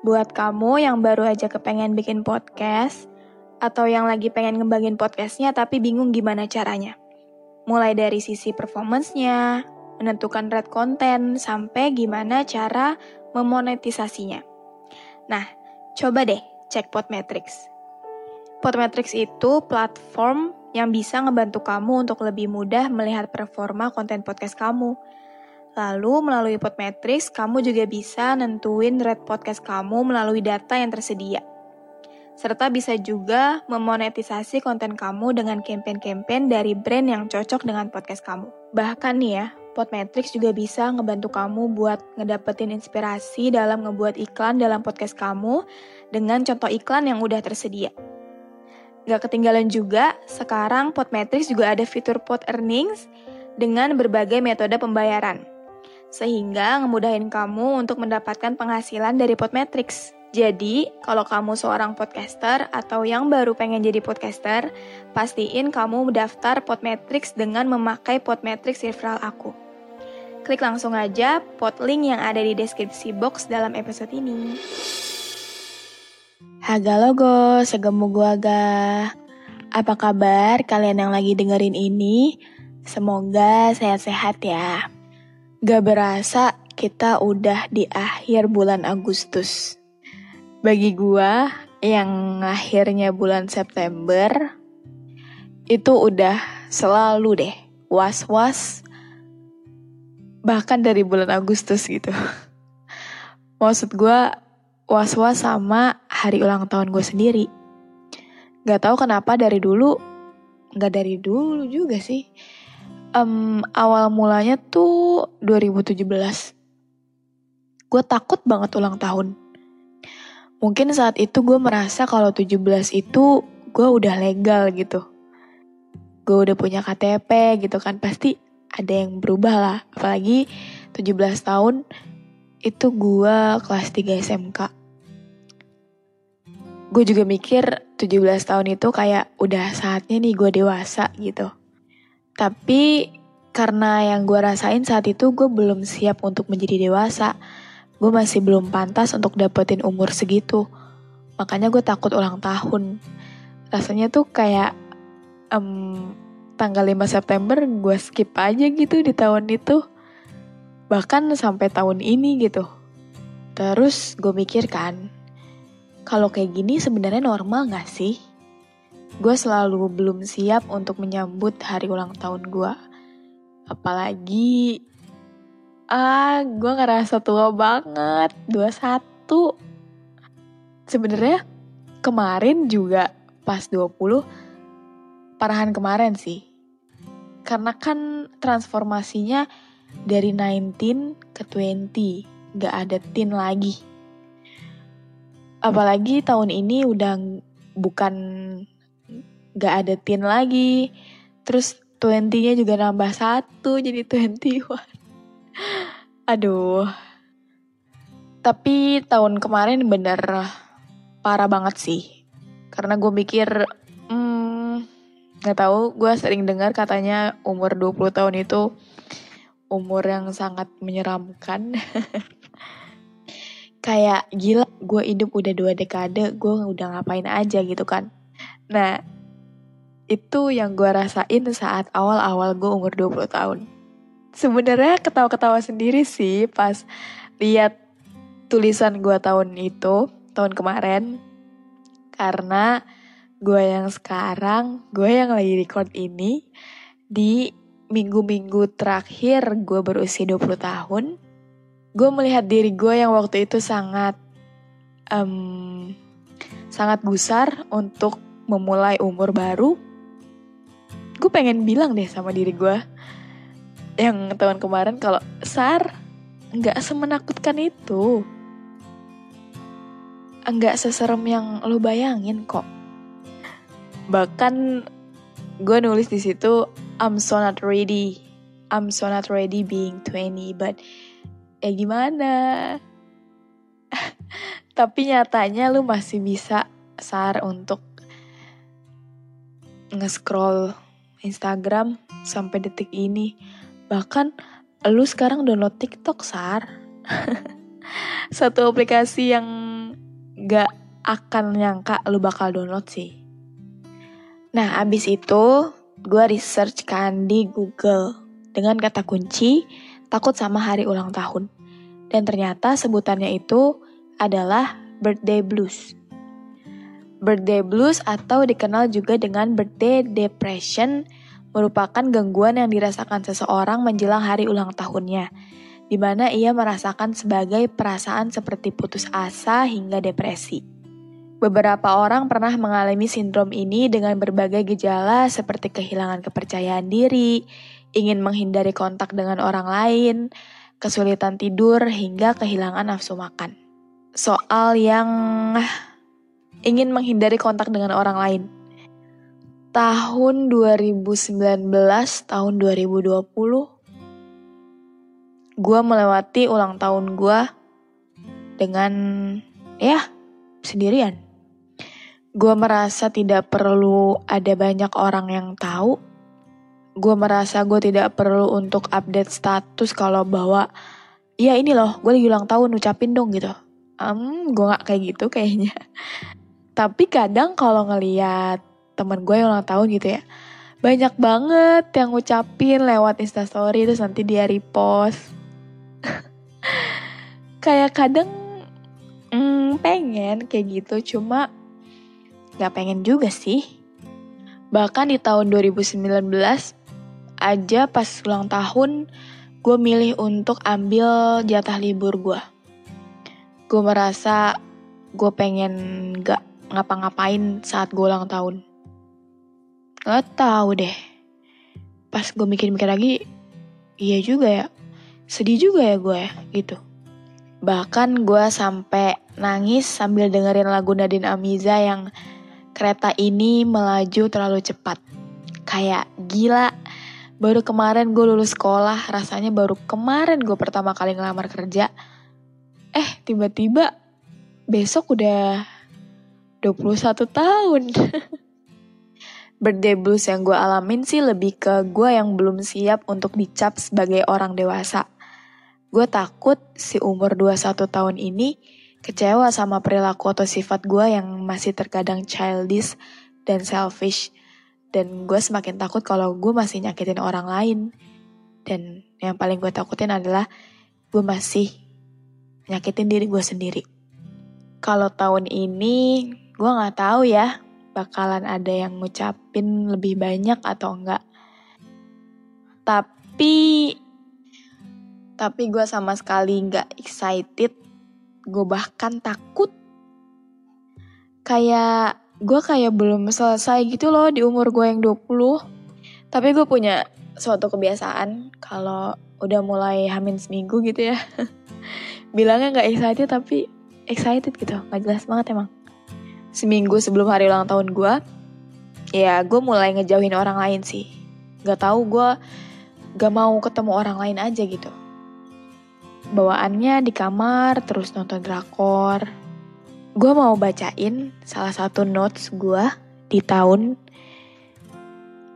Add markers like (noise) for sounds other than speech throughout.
buat kamu yang baru aja kepengen bikin podcast, atau yang lagi pengen ngembangin podcastnya tapi bingung gimana caranya. Mulai dari sisi performance-nya, menentukan red content, sampai gimana cara memonetisasinya. Nah, coba deh cek Podmetrics. Podmetrics itu platform yang bisa ngebantu kamu untuk lebih mudah melihat performa konten podcast kamu. Lalu melalui Podmetrics, kamu juga bisa nentuin rate podcast kamu melalui data yang tersedia. Serta bisa juga memonetisasi konten kamu dengan campaign-campaign dari brand yang cocok dengan podcast kamu. Bahkan nih ya, Podmetrics juga bisa ngebantu kamu buat ngedapetin inspirasi dalam ngebuat iklan dalam podcast kamu dengan contoh iklan yang udah tersedia. Gak ketinggalan juga, sekarang Podmetrics juga ada fitur Pod Earnings dengan berbagai metode pembayaran sehingga ngemudahin kamu untuk mendapatkan penghasilan dari Podmetrics. Jadi, kalau kamu seorang podcaster atau yang baru pengen jadi podcaster, pastiin kamu mendaftar Podmetrics dengan memakai Podmetrics referral aku. Klik langsung aja pot link yang ada di deskripsi box dalam episode ini. Haga logo, segemu gua ga. Apa kabar kalian yang lagi dengerin ini? Semoga sehat-sehat ya. Gak berasa kita udah di akhir bulan Agustus. Bagi gua yang akhirnya bulan September itu udah selalu deh was-was bahkan dari bulan Agustus gitu. (laughs) Maksud gua was-was sama hari ulang tahun gue sendiri. Gak tahu kenapa dari dulu, gak dari dulu juga sih um, awal mulanya tuh 2017. Gue takut banget ulang tahun. Mungkin saat itu gue merasa kalau 17 itu gue udah legal gitu. Gue udah punya KTP gitu kan, pasti ada yang berubah lah. Apalagi 17 tahun itu gue kelas 3 SMK. Gue juga mikir 17 tahun itu kayak udah saatnya nih gue dewasa gitu tapi karena yang gue rasain saat itu gue belum siap untuk menjadi dewasa. Gue masih belum pantas untuk dapetin umur segitu. Makanya gue takut ulang tahun. Rasanya tuh kayak um, tanggal 5 September gue skip aja gitu di tahun itu. Bahkan sampai tahun ini gitu. Terus gue mikir kan, kalau kayak gini sebenarnya normal gak sih? Gue selalu belum siap untuk menyambut hari ulang tahun gue. Apalagi, ah, gue ngerasa tua banget, 21. Sebenarnya kemarin juga pas 20, parahan kemarin sih. Karena kan transformasinya dari 19 ke 20, gak ada teen lagi. Apalagi tahun ini udah bukan gak ada tin lagi. Terus 20-nya juga nambah satu jadi 21. (laughs) Aduh. Tapi tahun kemarin bener parah banget sih. Karena gue mikir, hmm, gak tahu gue sering dengar katanya umur 20 tahun itu umur yang sangat menyeramkan. (laughs) Kayak gila, gue hidup udah dua dekade, gue udah ngapain aja gitu kan. Nah, itu yang gue rasain saat awal-awal gue umur 20 tahun. Sebenarnya ketawa-ketawa sendiri sih pas lihat tulisan gue tahun itu, tahun kemarin. Karena gue yang sekarang, gue yang lagi record ini di minggu-minggu terakhir gue berusia 20 tahun. Gue melihat diri gue yang waktu itu sangat um, sangat gusar untuk memulai umur baru gue pengen bilang deh sama diri gue yang tahun kemarin kalau Sar nggak semenakutkan itu nggak seserem yang lo bayangin kok. Bahkan gue nulis di situ I'm so not ready. I'm so not ready being 20, but ya gimana? (laughs) Tapi nyatanya lu masih bisa sar untuk nge-scroll Instagram sampai detik ini. Bahkan lu sekarang download TikTok, Sar. (laughs) Satu aplikasi yang gak akan nyangka lu bakal download sih. Nah, abis itu gue research kan di Google dengan kata kunci takut sama hari ulang tahun. Dan ternyata sebutannya itu adalah birthday blues. Birthday blues atau dikenal juga dengan birthday depression merupakan gangguan yang dirasakan seseorang menjelang hari ulang tahunnya, di mana ia merasakan sebagai perasaan seperti putus asa hingga depresi. Beberapa orang pernah mengalami sindrom ini dengan berbagai gejala seperti kehilangan kepercayaan diri, ingin menghindari kontak dengan orang lain, kesulitan tidur, hingga kehilangan nafsu makan. Soal yang ingin menghindari kontak dengan orang lain. Tahun 2019, tahun 2020, gue melewati ulang tahun gue dengan ya sendirian. Gue merasa tidak perlu ada banyak orang yang tahu. Gue merasa gue tidak perlu untuk update status kalau bahwa ya ini loh gue lagi ulang tahun ucapin dong gitu. Um, gue gak kayak gitu kayaknya. Tapi kadang kalau ngeliat temen gue yang ulang tahun gitu ya, banyak banget yang ngucapin lewat instastory terus nanti dia repost. (laughs) kayak kadang mm, pengen kayak gitu, cuma gak pengen juga sih. Bahkan di tahun 2019 aja pas ulang tahun, gue milih untuk ambil jatah libur gue. Gue merasa gue pengen gak ngapa-ngapain saat gue ulang tahun. Gak tau deh. Pas gue mikir-mikir lagi, iya juga ya. Sedih juga ya gue ya, gitu. Bahkan gue sampai nangis sambil dengerin lagu Nadine Amiza yang kereta ini melaju terlalu cepat. Kayak gila, baru kemarin gue lulus sekolah, rasanya baru kemarin gue pertama kali ngelamar kerja. Eh, tiba-tiba besok udah 21 tahun. (laughs) Birthday blues yang gue alamin sih lebih ke gue yang belum siap untuk dicap sebagai orang dewasa. Gue takut si umur 21 tahun ini kecewa sama perilaku atau sifat gue yang masih terkadang childish dan selfish. Dan gue semakin takut kalau gue masih nyakitin orang lain. Dan yang paling gue takutin adalah gue masih nyakitin diri gue sendiri. Kalau tahun ini Gue gak tahu ya bakalan ada yang ngucapin lebih banyak atau enggak. Tapi tapi gue sama sekali nggak excited. Gue bahkan takut. Kayak gue kayak belum selesai gitu loh di umur gue yang 20. Tapi gue punya suatu kebiasaan kalau udah mulai hamin seminggu gitu ya. (laughs) Bilangnya nggak excited tapi excited gitu. Gak jelas banget emang seminggu sebelum hari ulang tahun gue, ya gue mulai ngejauhin orang lain sih. Gak tau gue gak mau ketemu orang lain aja gitu. Bawaannya di kamar terus nonton drakor. Gue mau bacain salah satu notes gue di tahun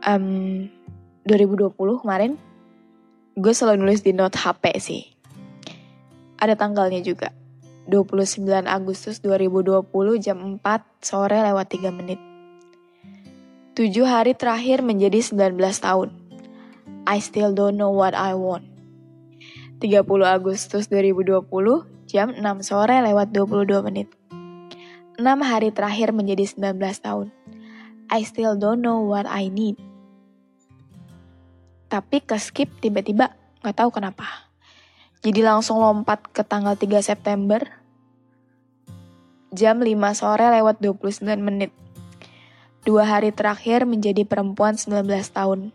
um, 2020 kemarin. Gue selalu nulis di note HP sih. Ada tanggalnya juga. 29 Agustus 2020 jam 4 sore lewat 3 menit. 7 hari terakhir menjadi 19 tahun. I still don't know what I want. 30 Agustus 2020 jam 6 sore lewat 22 menit. 6 hari terakhir menjadi 19 tahun. I still don't know what I need. Tapi ke skip tiba-tiba gak tahu kenapa. Jadi langsung lompat ke tanggal 3 September. Jam 5 sore lewat 29 menit. Dua hari terakhir menjadi perempuan 19 tahun.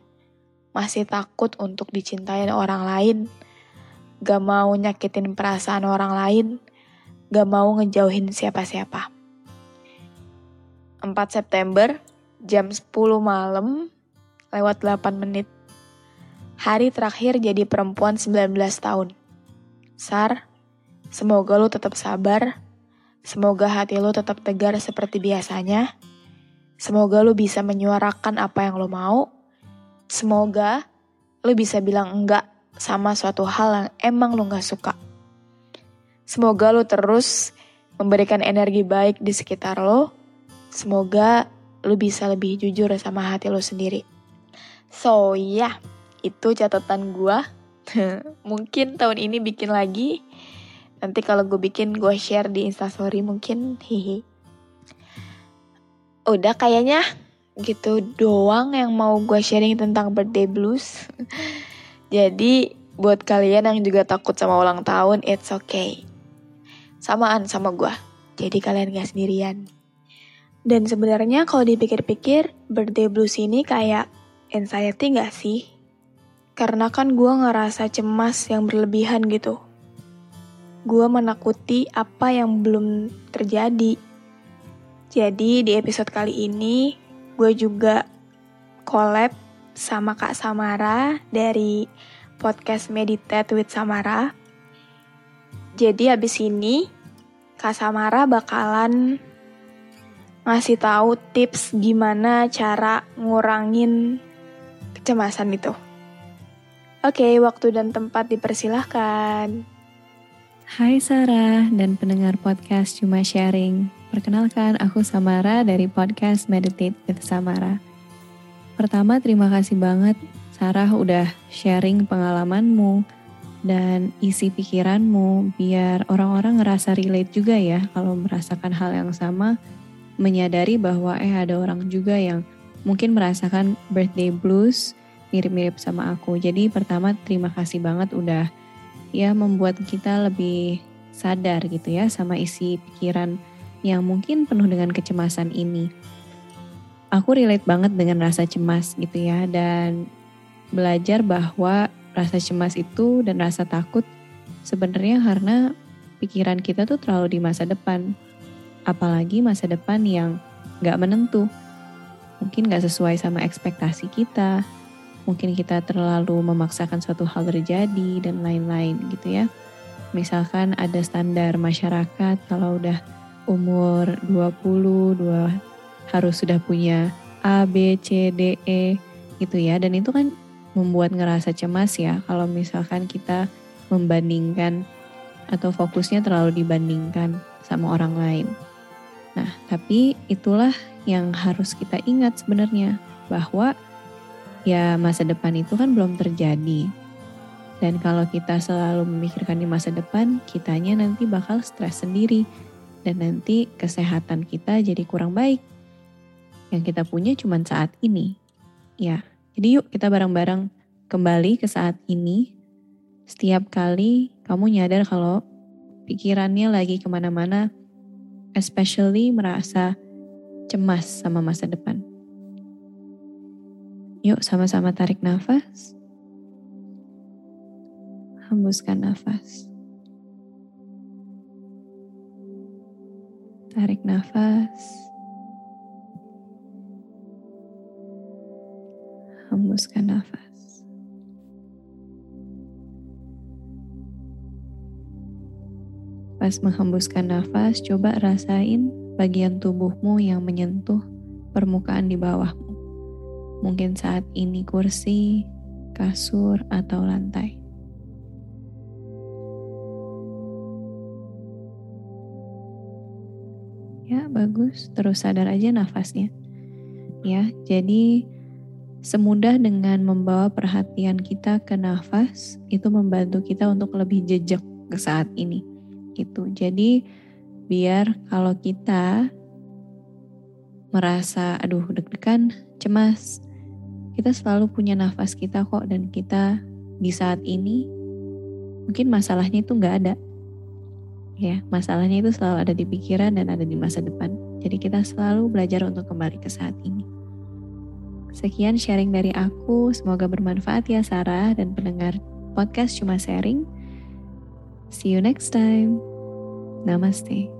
Masih takut untuk dicintain orang lain. Gak mau nyakitin perasaan orang lain. gak mau ngejauhin siapa-siapa. 4 September, jam 10 malam, lewat 8 menit. Hari terakhir jadi perempuan 19 tahun. Sar, semoga lu tetap sabar. Semoga hati lu tetap tegar seperti biasanya. Semoga lu bisa menyuarakan apa yang lu mau. Semoga lu bisa bilang enggak sama suatu hal yang emang lu gak suka. Semoga lu terus memberikan energi baik di sekitar lo. Semoga lu bisa lebih jujur sama hati lo sendiri. So ya, yeah, itu catatan gua. (laughs) mungkin tahun ini bikin lagi. Nanti kalau gue bikin gue share di instastory mungkin (laughs) hihi. Udah kayaknya gitu doang yang mau gue sharing tentang birthday blues. (laughs) Jadi buat kalian yang juga takut sama ulang tahun, it's okay. Samaan sama gue. Jadi kalian gak sendirian. Dan sebenarnya kalau dipikir-pikir, birthday blues ini kayak anxiety gak sih? Karena kan gue ngerasa cemas yang berlebihan gitu. Gue menakuti apa yang belum terjadi. Jadi di episode kali ini, gue juga collab sama Kak Samara dari podcast Meditate with Samara. Jadi abis ini, Kak Samara bakalan ngasih tahu tips gimana cara ngurangin kecemasan itu. Oke, waktu dan tempat dipersilahkan. Hai Sarah dan pendengar podcast Cuma Sharing. Perkenalkan, aku Samara dari podcast Meditate with Samara. Pertama, terima kasih banget Sarah udah sharing pengalamanmu dan isi pikiranmu biar orang-orang ngerasa relate juga ya kalau merasakan hal yang sama menyadari bahwa eh ada orang juga yang mungkin merasakan birthday blues mirip-mirip sama aku. Jadi pertama terima kasih banget udah ya membuat kita lebih sadar gitu ya sama isi pikiran yang mungkin penuh dengan kecemasan ini. Aku relate banget dengan rasa cemas gitu ya dan belajar bahwa rasa cemas itu dan rasa takut sebenarnya karena pikiran kita tuh terlalu di masa depan apalagi masa depan yang gak menentu. Mungkin gak sesuai sama ekspektasi kita, mungkin kita terlalu memaksakan suatu hal terjadi dan lain-lain gitu ya. Misalkan ada standar masyarakat kalau udah umur 20, dua harus sudah punya A, B, C, D, E gitu ya. Dan itu kan membuat ngerasa cemas ya kalau misalkan kita membandingkan atau fokusnya terlalu dibandingkan sama orang lain. Nah, tapi itulah yang harus kita ingat sebenarnya bahwa ya masa depan itu kan belum terjadi. Dan kalau kita selalu memikirkan di masa depan, kitanya nanti bakal stres sendiri dan nanti kesehatan kita jadi kurang baik. Yang kita punya cuma saat ini. Ya, jadi yuk kita bareng-bareng kembali ke saat ini. Setiap kali kamu nyadar kalau pikirannya lagi ke mana-mana, especially merasa cemas sama masa depan. Yuk sama-sama tarik nafas. Hembuskan nafas. Tarik nafas. Hembuskan nafas. Pas menghembuskan nafas, coba rasain bagian tubuhmu yang menyentuh permukaan di bawahmu. Mungkin saat ini kursi, kasur, atau lantai. Ya, bagus. Terus sadar aja nafasnya. Ya, jadi semudah dengan membawa perhatian kita ke nafas, itu membantu kita untuk lebih jejak ke saat ini gitu. Jadi biar kalau kita merasa aduh deg-degan, cemas, kita selalu punya nafas kita kok dan kita di saat ini mungkin masalahnya itu nggak ada. Ya, masalahnya itu selalu ada di pikiran dan ada di masa depan. Jadi kita selalu belajar untuk kembali ke saat ini. Sekian sharing dari aku, semoga bermanfaat ya Sarah dan pendengar podcast cuma sharing. See you next time. Namaste.